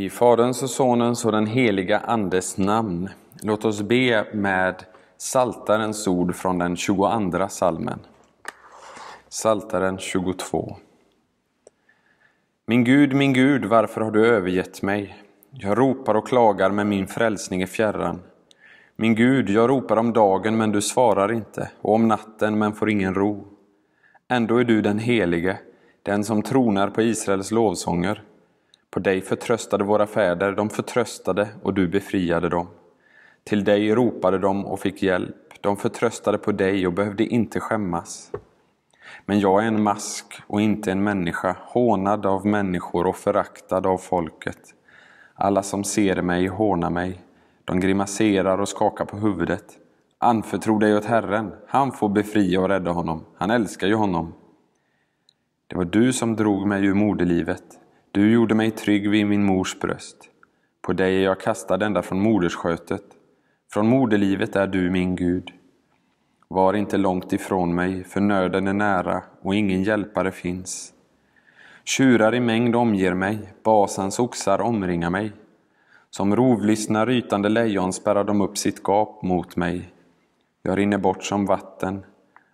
I Faderns och Sonens och den heliga Andes namn. Låt oss be med Saltarens ord från den 22 salmen. Saltaren 22. Min Gud, min Gud, varför har du övergett mig? Jag ropar och klagar, men min frälsning är fjärran. Min Gud, jag ropar om dagen, men du svarar inte, och om natten, men får ingen ro. Ändå är du den helige, den som tronar på Israels lovsånger. På dig förtröstade våra fäder, de förtröstade och du befriade dem. Till dig ropade de och fick hjälp, de förtröstade på dig och behövde inte skämmas. Men jag är en mask och inte en människa, hånad av människor och föraktad av folket. Alla som ser mig hånar mig, de grimaserar och skakar på huvudet. Anförtro dig åt Herren, han får befria och rädda honom, han älskar ju honom. Det var du som drog mig ur moderlivet, du gjorde mig trygg vid min mors bröst. På dig är jag kastad ända från moderskötet. Från moderlivet är du min Gud. Var inte långt ifrån mig, för nöden är nära och ingen hjälpare finns. Tjurar i mängd omger mig, Basans oxar omringar mig. Som rovlystna rytande lejon spärrar de upp sitt gap mot mig. Jag rinner bort som vatten,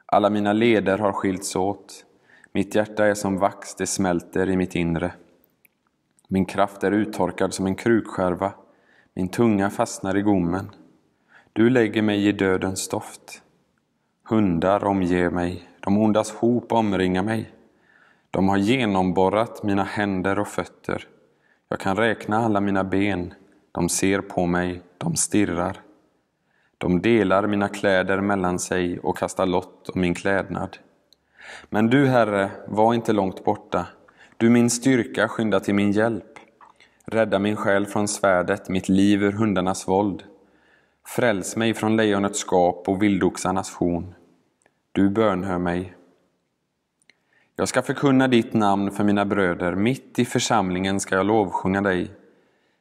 alla mina leder har skilts åt. Mitt hjärta är som vax, det smälter i mitt inre. Min kraft är uttorkad som en krukskärva, min tunga fastnar i gommen. Du lägger mig i dödens stoft. Hundar omger mig, de ondas hop omringar mig. De har genomborrat mina händer och fötter. Jag kan räkna alla mina ben. De ser på mig, de stirrar. De delar mina kläder mellan sig och kastar lott om min klädnad. Men du, Herre, var inte långt borta. Du min styrka, skynda till min hjälp. Rädda min själ från svärdet, mitt liv ur hundarnas våld. Fräls mig från lejonets skap och vildoxarnas horn. Du bönhör mig. Jag ska förkunna ditt namn för mina bröder, mitt i församlingen ska jag lovsjunga dig.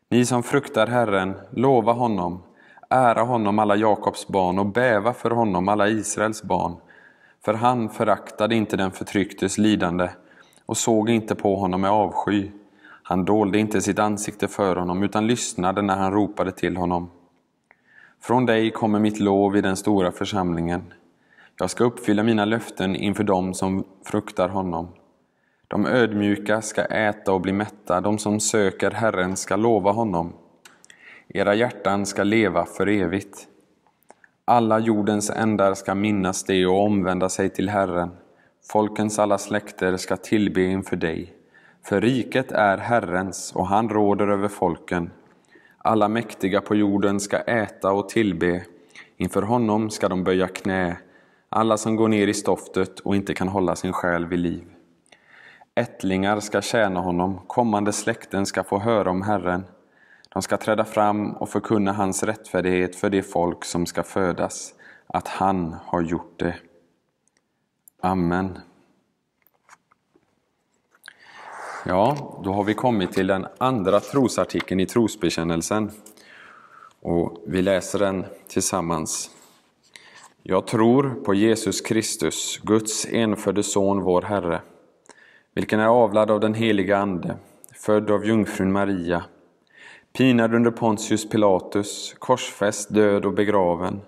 Ni som fruktar Herren, lova honom, ära honom alla Jakobs barn och bäva för honom alla Israels barn. För han föraktade inte den förtrycktes lidande och såg inte på honom med avsky. Han dolde inte sitt ansikte för honom utan lyssnade när han ropade till honom. Från dig kommer mitt lov i den stora församlingen. Jag ska uppfylla mina löften inför dem som fruktar honom. De ödmjuka ska äta och bli mätta, de som söker Herren ska lova honom. Era hjärtan ska leva för evigt. Alla jordens ändar ska minnas det och omvända sig till Herren. Folkens alla släkter ska tillbe inför dig. För riket är Herrens och han råder över folken. Alla mäktiga på jorden ska äta och tillbe. Inför honom ska de böja knä, alla som går ner i stoftet och inte kan hålla sin själ vid liv. Ättlingar ska tjäna honom, kommande släkten ska få höra om Herren. De ska träda fram och förkunna hans rättfärdighet för det folk som ska födas, att han har gjort det. Amen. Ja, då har vi kommit till den andra trosartikeln i trosbekännelsen. Och vi läser den tillsammans. Jag tror på Jesus Kristus, Guds enfödde Son, vår Herre, vilken är avlad av den heliga Ande, född av jungfrun Maria, pinad under Pontius Pilatus, korsfäst, död och begraven,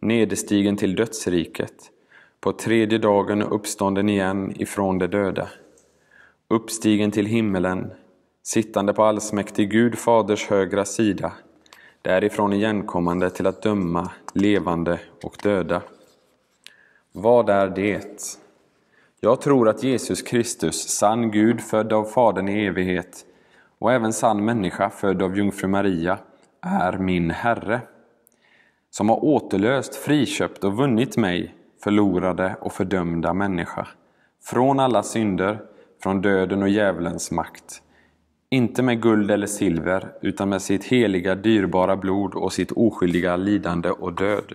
nederstigen till dödsriket, på tredje dagen uppstånden igen ifrån de döda, uppstigen till himmelen, sittande på allsmäktig Gud Faders högra sida, därifrån igenkommande till att döma levande och döda. Vad är det? Jag tror att Jesus Kristus, sann Gud, född av Fadern i evighet, och även sann människa, född av jungfru Maria, är min Herre, som har återlöst, friköpt och vunnit mig, förlorade och fördömda människa, från alla synder, från döden och djävulens makt, inte med guld eller silver, utan med sitt heliga dyrbara blod och sitt oskyldiga lidande och död.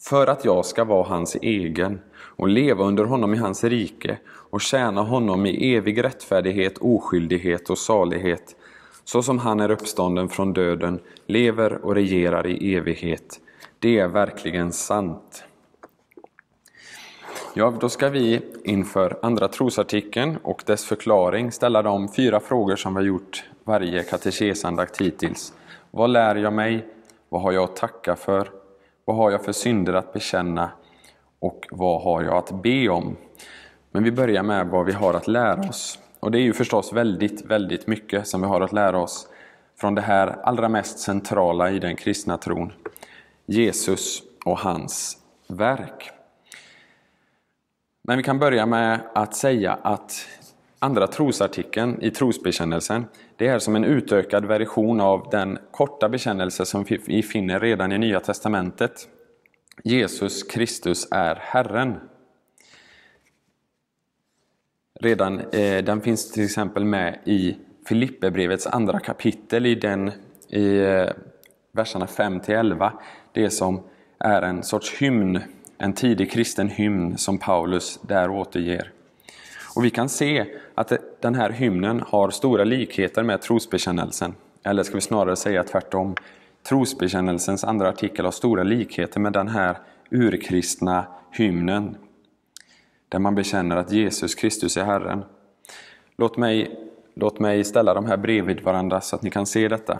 För att jag ska vara hans egen och leva under honom i hans rike och tjäna honom i evig rättfärdighet, oskyldighet och salighet, så som han är uppstånden från döden, lever och regerar i evighet. Det är verkligen sant. Ja, då ska vi inför andra trosartikeln och dess förklaring ställa de fyra frågor som vi har gjort varje katekesandakt hittills. Vad lär jag mig? Vad har jag att tacka för? Vad har jag för synder att bekänna? Och vad har jag att be om? Men vi börjar med vad vi har att lära oss. Och det är ju förstås väldigt, väldigt mycket som vi har att lära oss från det här allra mest centrala i den kristna tron. Jesus och hans verk. Men vi kan börja med att säga att andra trosartikeln i trosbekännelsen, det är som en utökad version av den korta bekännelse som vi finner redan i Nya Testamentet. Jesus Kristus är Herren. Redan, eh, den finns till exempel med i Filipperbrevets andra kapitel i, den, i eh, verserna 5-11. Det som är en sorts hymn, en tidig kristen hymn som Paulus där återger. Och vi kan se att den här hymnen har stora likheter med trosbekännelsen. Eller ska vi snarare säga tvärtom. Trosbekännelsens andra artikel har stora likheter med den här urkristna hymnen. Där man bekänner att Jesus Kristus är Herren. Låt mig, låt mig ställa de här bredvid varandra så att ni kan se detta.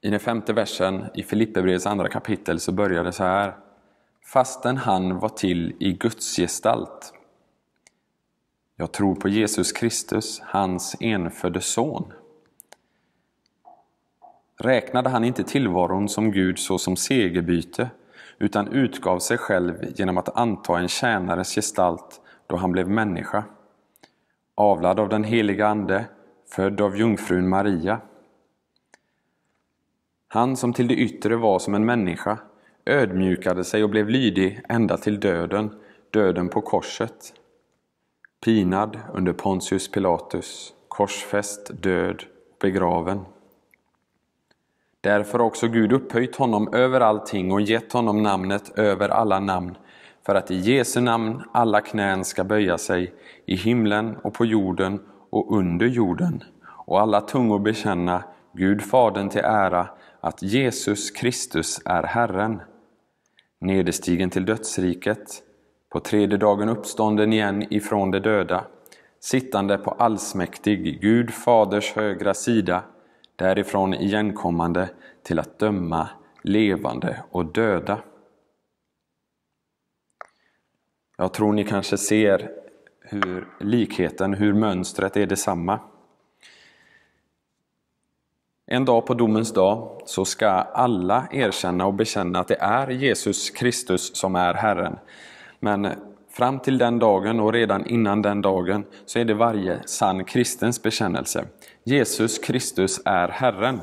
I den femte versen i Filipperbrevets andra kapitel så börjar det så här. Fastän han var till i Guds gestalt. Jag tror på Jesus Kristus, hans enfödde son. Räknade han inte tillvaron som Gud såsom segerbyte, utan utgav sig själv genom att anta en tjänares gestalt då han blev människa. Avlad av den heliga Ande, född av jungfrun Maria. Han som till det yttre var som en människa ödmjukade sig och blev lydig ända till döden, döden på korset. Pinad under Pontius Pilatus, korsfäst, död begraven. Därför har också Gud upphöjt honom över allting och gett honom namnet över alla namn, för att i Jesu namn alla knän ska böja sig, i himlen och på jorden och under jorden, och alla tungor bekänna Gud Fadern till ära att Jesus Kristus är Herren, nederstigen till dödsriket, på tredje dagen uppstånden igen ifrån de döda, sittande på allsmäktig Gud Faders högra sida, därifrån igenkommande till att döma levande och döda. Jag tror ni kanske ser hur likheten, hur mönstret är detsamma. En dag på domens dag så ska alla erkänna och bekänna att det är Jesus Kristus som är Herren. Men fram till den dagen och redan innan den dagen så är det varje sann kristens bekännelse. Jesus Kristus är Herren.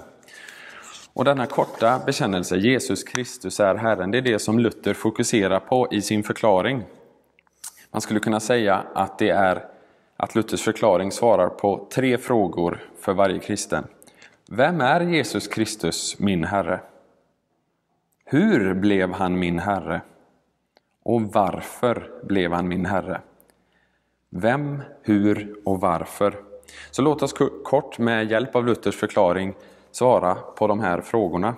Och denna korta bekännelse, Jesus Kristus är Herren, det är det som Luther fokuserar på i sin förklaring. Man skulle kunna säga att det är att Luthers förklaring svarar på tre frågor för varje kristen. Vem är Jesus Kristus, min Herre? Hur blev han min Herre? Och varför blev han min Herre? Vem, hur och varför? Så låt oss kort med hjälp av Luthers förklaring svara på de här frågorna.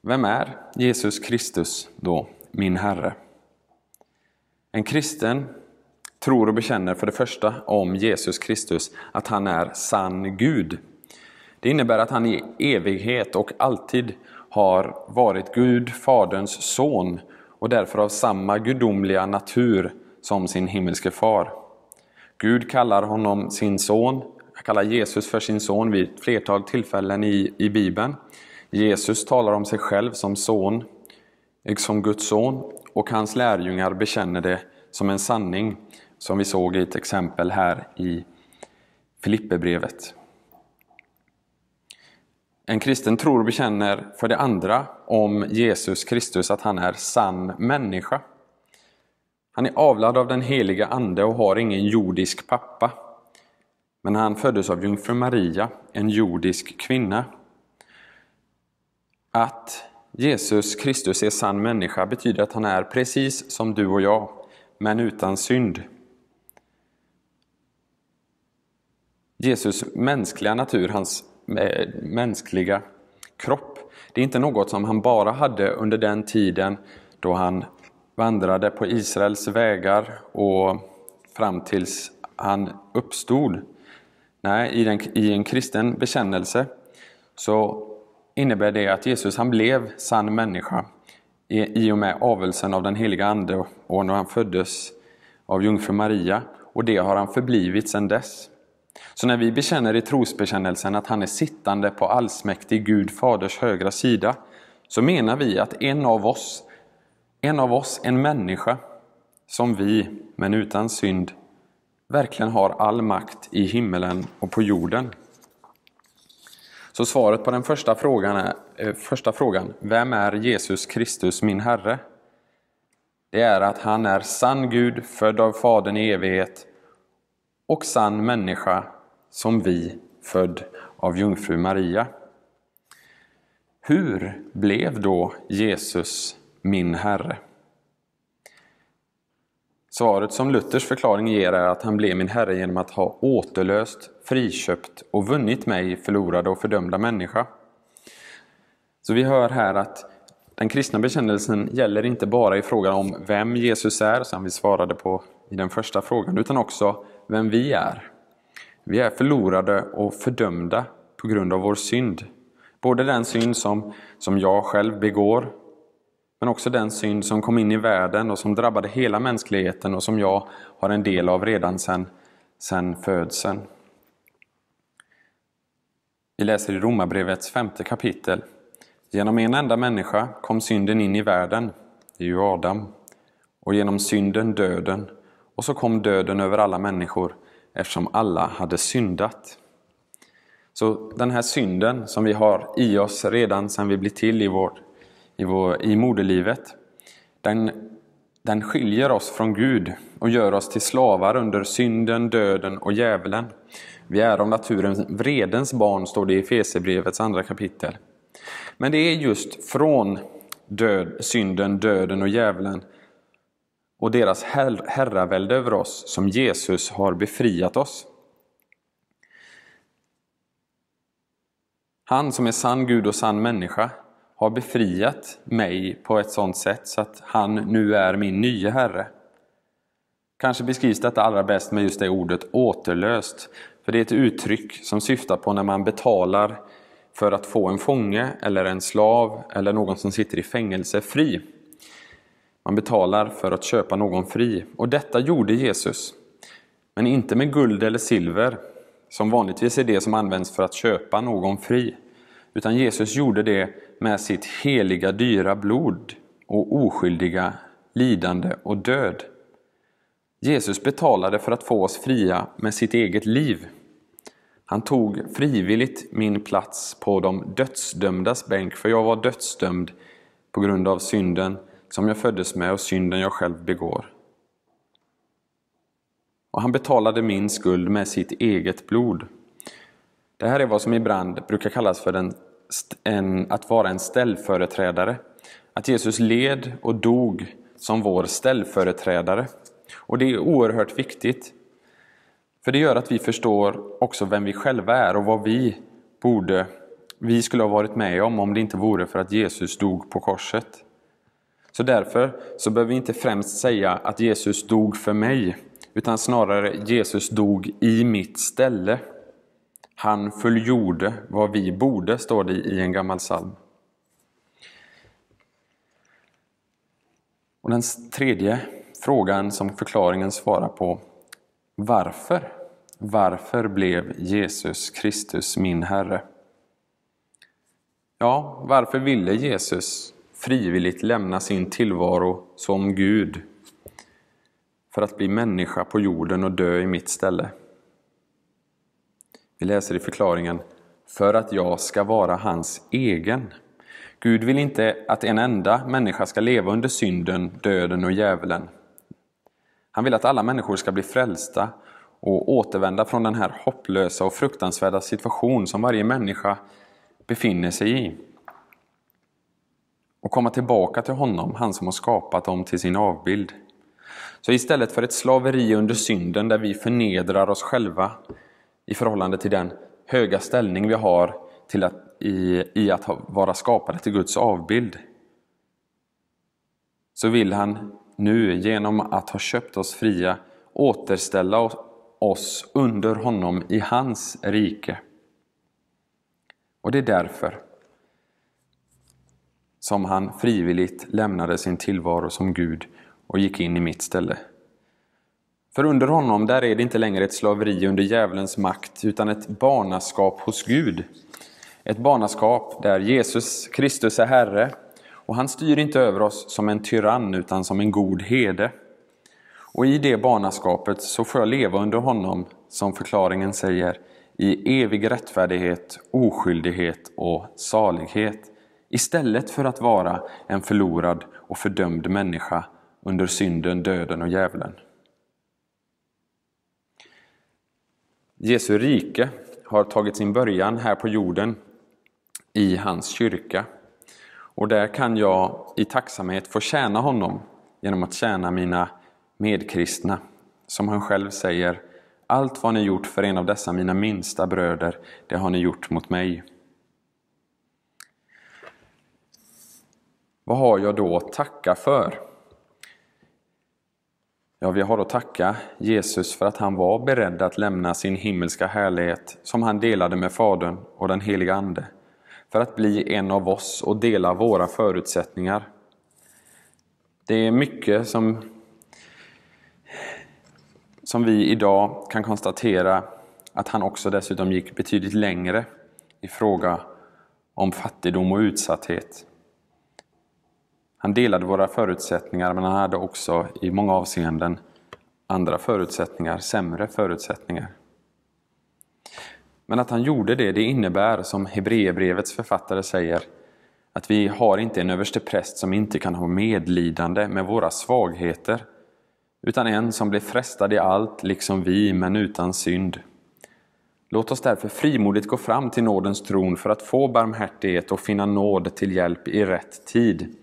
Vem är Jesus Kristus då, min Herre? En kristen tror och bekänner för det första om Jesus Kristus att han är sann Gud. Det innebär att han i evighet och alltid har varit Gud, Faderns son och därför av samma gudomliga natur som sin himmelske far. Gud kallar honom sin son, kallar Jesus för sin son vid ett flertal tillfällen i, i Bibeln. Jesus talar om sig själv som son, som Guds son och hans lärjungar bekänner det som en sanning som vi såg i ett exempel här i Filipperbrevet. En kristen tror och bekänner för det andra om Jesus Kristus att han är sann människa. Han är avlad av den heliga Ande och har ingen jordisk pappa. Men han föddes av jungfru Maria, en jordisk kvinna. Att Jesus Kristus är sann människa betyder att han är precis som du och jag, men utan synd. Jesus mänskliga natur, hans Eh, mänskliga kropp. Det är inte något som han bara hade under den tiden då han vandrade på Israels vägar och fram tills han uppstod. Nej, i, den, i en kristen bekännelse så innebär det att Jesus han blev sann människa i, i och med avelsen av den heliga Ande och när han föddes av jungfru Maria och det har han förblivit sedan dess. Så när vi bekänner i trosbekännelsen att han är sittande på allsmäktig Gud Faders högra sida så menar vi att en av oss, en av oss, en människa som vi, men utan synd, verkligen har all makt i himmelen och på jorden. Så svaret på den första frågan, är, eh, första frågan, vem är Jesus Kristus min Herre? Det är att han är sann Gud, född av Fadern i evighet och sann människa som vi, född av jungfru Maria. Hur blev då Jesus min Herre? Svaret som Luthers förklaring ger är att han blev min Herre genom att ha återlöst, friköpt och vunnit mig, förlorade och fördömda människa. Så vi hör här att den kristna bekännelsen gäller inte bara i frågan om vem Jesus är, som vi svarade på i den första frågan, utan också vem vi är. Vi är förlorade och fördömda på grund av vår synd. Både den synd som, som jag själv begår, men också den synd som kom in i världen och som drabbade hela mänskligheten och som jag har en del av redan sedan sen födseln. Vi läser i Romarbrevets femte kapitel. Genom en enda människa kom synden in i världen, det är ju Adam, och genom synden döden, och så kom döden över alla människor eftersom alla hade syndat. Så den här synden som vi har i oss redan sedan vi blir till i, vår, i, vår, i moderlivet, den, den skiljer oss från Gud och gör oss till slavar under synden, döden och djävulen. Vi är av naturen vredens barn, står det i Efesierbrevets andra kapitel. Men det är just från död, synden, döden och djävulen och deras her herravälde över oss som Jesus har befriat oss. Han som är sann Gud och sann människa har befriat mig på ett sådant sätt så att han nu är min nya Herre. Kanske beskrivs detta allra bäst med just det ordet återlöst. För det är ett uttryck som syftar på när man betalar för att få en fånge eller en slav eller någon som sitter i fängelse fri. Man betalar för att köpa någon fri. Och detta gjorde Jesus. Men inte med guld eller silver, som vanligtvis är det som används för att köpa någon fri. Utan Jesus gjorde det med sitt heliga dyra blod och oskyldiga lidande och död. Jesus betalade för att få oss fria med sitt eget liv. Han tog frivilligt min plats på de dödsdömdas bänk, för jag var dödsdömd på grund av synden som jag föddes med och synden jag själv begår. Och han betalade min skuld med sitt eget blod. Det här är vad som ibland brukar kallas för en, en, att vara en ställföreträdare. Att Jesus led och dog som vår ställföreträdare. Och det är oerhört viktigt. För det gör att vi förstår också vem vi själva är och vad vi borde, vi skulle ha varit med om om det inte vore för att Jesus dog på korset. Så därför så behöver vi inte främst säga att Jesus dog för mig, utan snarare Jesus dog i mitt ställe. Han fullgjorde vad vi borde, står det i en gammal psalm. Och den tredje frågan som förklaringen svarar på, varför? Varför blev Jesus Kristus min Herre? Ja, varför ville Jesus frivilligt lämna sin tillvaro som Gud för att bli människa på jorden och dö i mitt ställe. Vi läser i förklaringen för att jag ska vara hans egen. Gud vill inte att en enda människa ska leva under synden, döden och djävulen. Han vill att alla människor ska bli frälsta och återvända från den här hopplösa och fruktansvärda situation som varje människa befinner sig i och komma tillbaka till honom, han som har skapat dem till sin avbild. Så istället för ett slaveri under synden där vi förnedrar oss själva i förhållande till den höga ställning vi har till att, i, i att vara skapade till Guds avbild, så vill han nu genom att ha köpt oss fria återställa oss under honom i hans rike. Och det är därför som han frivilligt lämnade sin tillvaro som Gud och gick in i mitt ställe. För under honom där är det inte längre ett slaveri under djävulens makt utan ett barnaskap hos Gud. Ett barnaskap där Jesus Kristus är Herre och han styr inte över oss som en tyrann utan som en god herde. Och i det barnaskapet så får jag leva under honom, som förklaringen säger, i evig rättfärdighet, oskyldighet och salighet. Istället för att vara en förlorad och fördömd människa under synden, döden och djävulen. Jesu rike har tagit sin början här på jorden i hans kyrka. Och där kan jag i tacksamhet få tjäna honom genom att tjäna mina medkristna. Som han själv säger, allt vad ni gjort för en av dessa mina minsta bröder, det har ni gjort mot mig. Vad har jag då att tacka för? Ja, vi har att tacka Jesus för att han var beredd att lämna sin himmelska härlighet som han delade med Fadern och den heliga Ande för att bli en av oss och dela våra förutsättningar. Det är mycket som, som vi idag kan konstatera att han också dessutom gick betydligt längre i fråga om fattigdom och utsatthet. Han delade våra förutsättningar men han hade också i många avseenden andra förutsättningar, sämre förutsättningar. Men att han gjorde det, det innebär, som Hebreerbrevets författare säger, att vi har inte en överste präst som inte kan ha medlidande med våra svagheter, utan en som blir frestad i allt, liksom vi, men utan synd. Låt oss därför frimodigt gå fram till nådens tron för att få barmhärtighet och finna nåd till hjälp i rätt tid.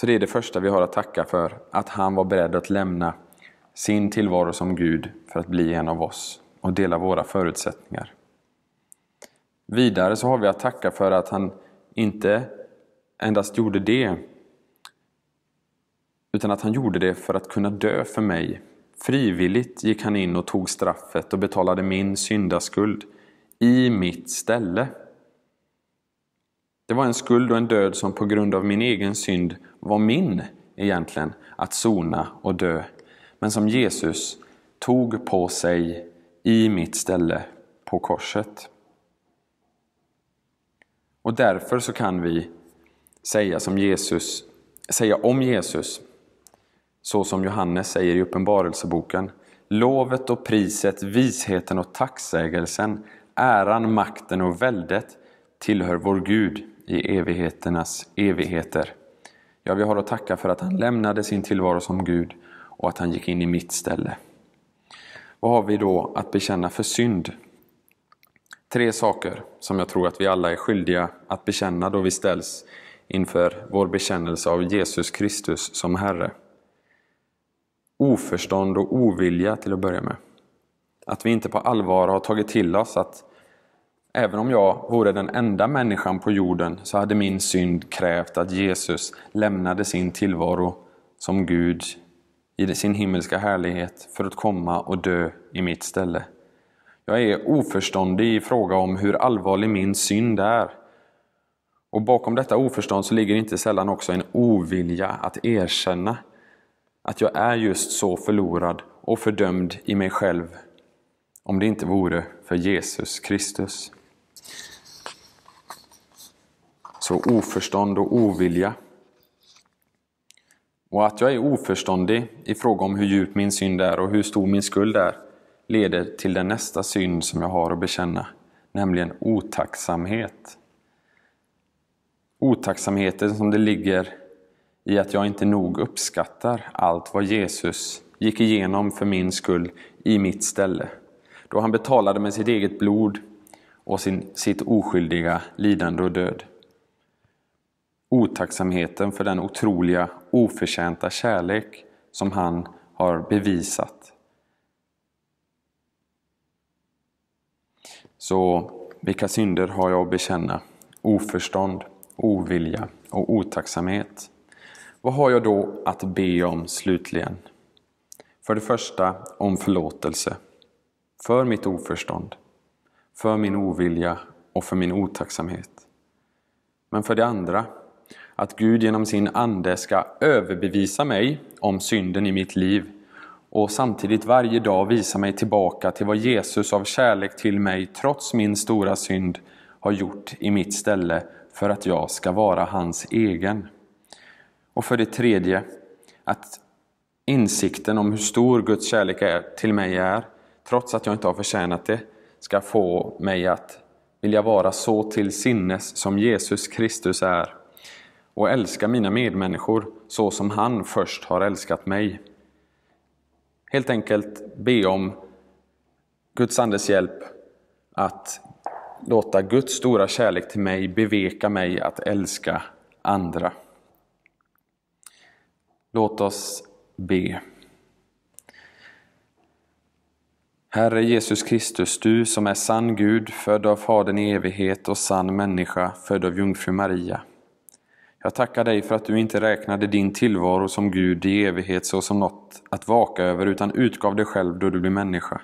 Så det är det första vi har att tacka för, att han var beredd att lämna sin tillvaro som Gud för att bli en av oss och dela våra förutsättningar. Vidare så har vi att tacka för att han inte endast gjorde det, utan att han gjorde det för att kunna dö för mig. Frivilligt gick han in och tog straffet och betalade min syndaskuld i mitt ställe. Det var en skuld och en död som på grund av min egen synd var min egentligen att sona och dö men som Jesus tog på sig i mitt ställe på korset. Och därför så kan vi säga som Jesus, säga om Jesus, så som Johannes säger i Uppenbarelseboken. Lovet och priset, visheten och tacksägelsen, äran, makten och väldet tillhör vår Gud i evigheternas evigheter. Ja, vi har att tacka för att han lämnade sin tillvaro som Gud och att han gick in i mitt ställe. Vad har vi då att bekänna för synd? Tre saker som jag tror att vi alla är skyldiga att bekänna då vi ställs inför vår bekännelse av Jesus Kristus som Herre. Oförstånd och ovilja till att börja med. Att vi inte på allvar har tagit till oss att även om jag vore den enda människan på jorden så hade min synd krävt att Jesus lämnade sin tillvaro som Gud i sin himmelska härlighet för att komma och dö i mitt ställe. Jag är oförståndig i fråga om hur allvarlig min synd är. Och bakom detta oförstånd så ligger inte sällan också en ovilja att erkänna att jag är just så förlorad och fördömd i mig själv om det inte vore för Jesus Kristus. Så oförstånd och ovilja och att jag är oförståndig i fråga om hur djup min synd är och hur stor min skuld är leder till den nästa synd som jag har att bekänna, nämligen otacksamhet. Otacksamheten som det ligger i att jag inte nog uppskattar allt vad Jesus gick igenom för min skull i mitt ställe. Då han betalade med sitt eget blod och sin, sitt oskyldiga lidande och död otacksamheten för den otroliga, oförtjänta kärlek som han har bevisat. Så vilka synder har jag att bekänna? Oförstånd, ovilja och otacksamhet. Vad har jag då att be om slutligen? För det första om förlåtelse. För mitt oförstånd, för min ovilja och för min otacksamhet. Men för det andra att Gud genom sin Ande ska överbevisa mig om synden i mitt liv och samtidigt varje dag visa mig tillbaka till vad Jesus av kärlek till mig, trots min stora synd, har gjort i mitt ställe för att jag ska vara hans egen. Och för det tredje, att insikten om hur stor Guds kärlek är, till mig är, trots att jag inte har förtjänat det, ska få mig att vilja vara så till sinnes som Jesus Kristus är och älska mina medmänniskor så som han först har älskat mig. Helt enkelt be om Guds andes hjälp att låta Guds stora kärlek till mig beveka mig att älska andra. Låt oss be. Herre Jesus Kristus, du som är sann Gud, född av Fadern i evighet och sann människa, född av jungfru Maria. Jag tackar dig för att du inte räknade din tillvaro som Gud i evighet såsom något att vaka över, utan utgav dig själv då du blev människa.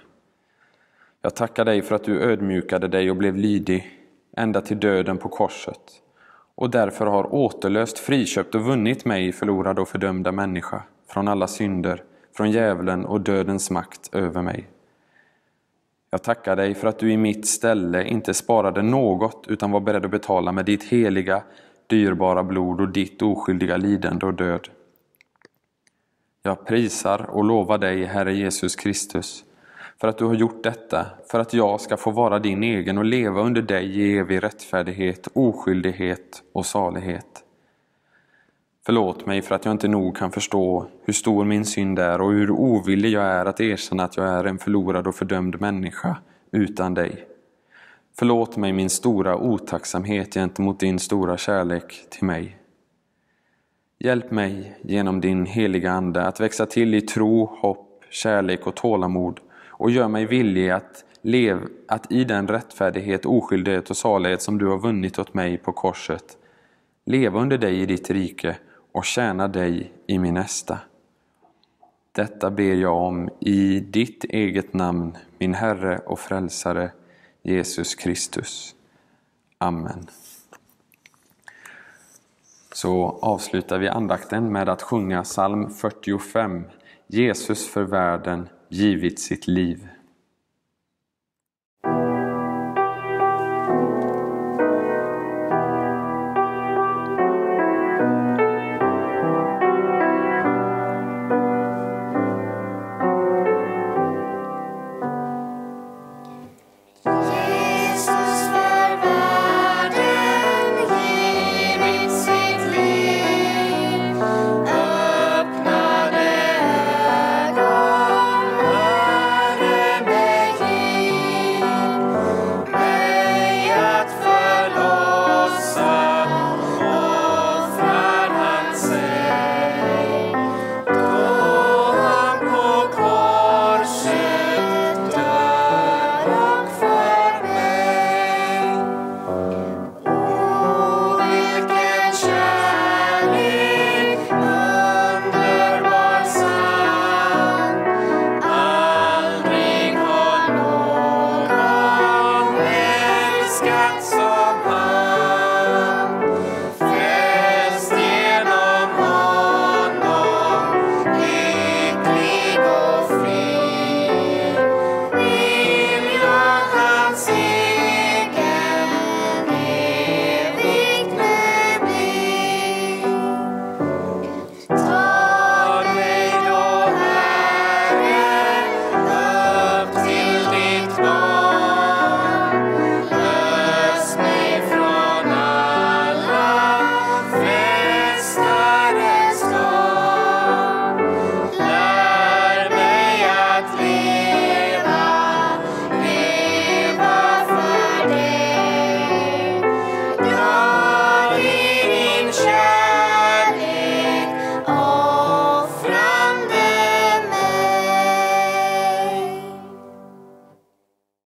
Jag tackar dig för att du ödmjukade dig och blev lydig ända till döden på korset och därför har återlöst, friköpt och vunnit mig, förlorad och fördömda människa, från alla synder, från djävulen och dödens makt över mig. Jag tackar dig för att du i mitt ställe inte sparade något utan var beredd att betala med ditt heliga, dyrbara blod och ditt oskyldiga lidande och död. Jag prisar och lovar dig, Herre Jesus Kristus, för att du har gjort detta, för att jag ska få vara din egen och leva under dig i evig rättfärdighet, oskyldighet och salighet. Förlåt mig för att jag inte nog kan förstå hur stor min synd är och hur ovillig jag är att erkänna att jag är en förlorad och fördömd människa utan dig. Förlåt mig min stora otacksamhet gentemot din stora kärlek till mig. Hjälp mig genom din heliga Ande att växa till i tro, hopp, kärlek och tålamod och gör mig villig att, lev, att i den rättfärdighet, oskyldighet och salighet som du har vunnit åt mig på korset leva under dig i ditt rike och tjäna dig i min nästa. Detta ber jag om i ditt eget namn, min Herre och Frälsare Jesus Kristus. Amen. Så avslutar vi andakten med att sjunga psalm 45. Jesus för världen givit sitt liv.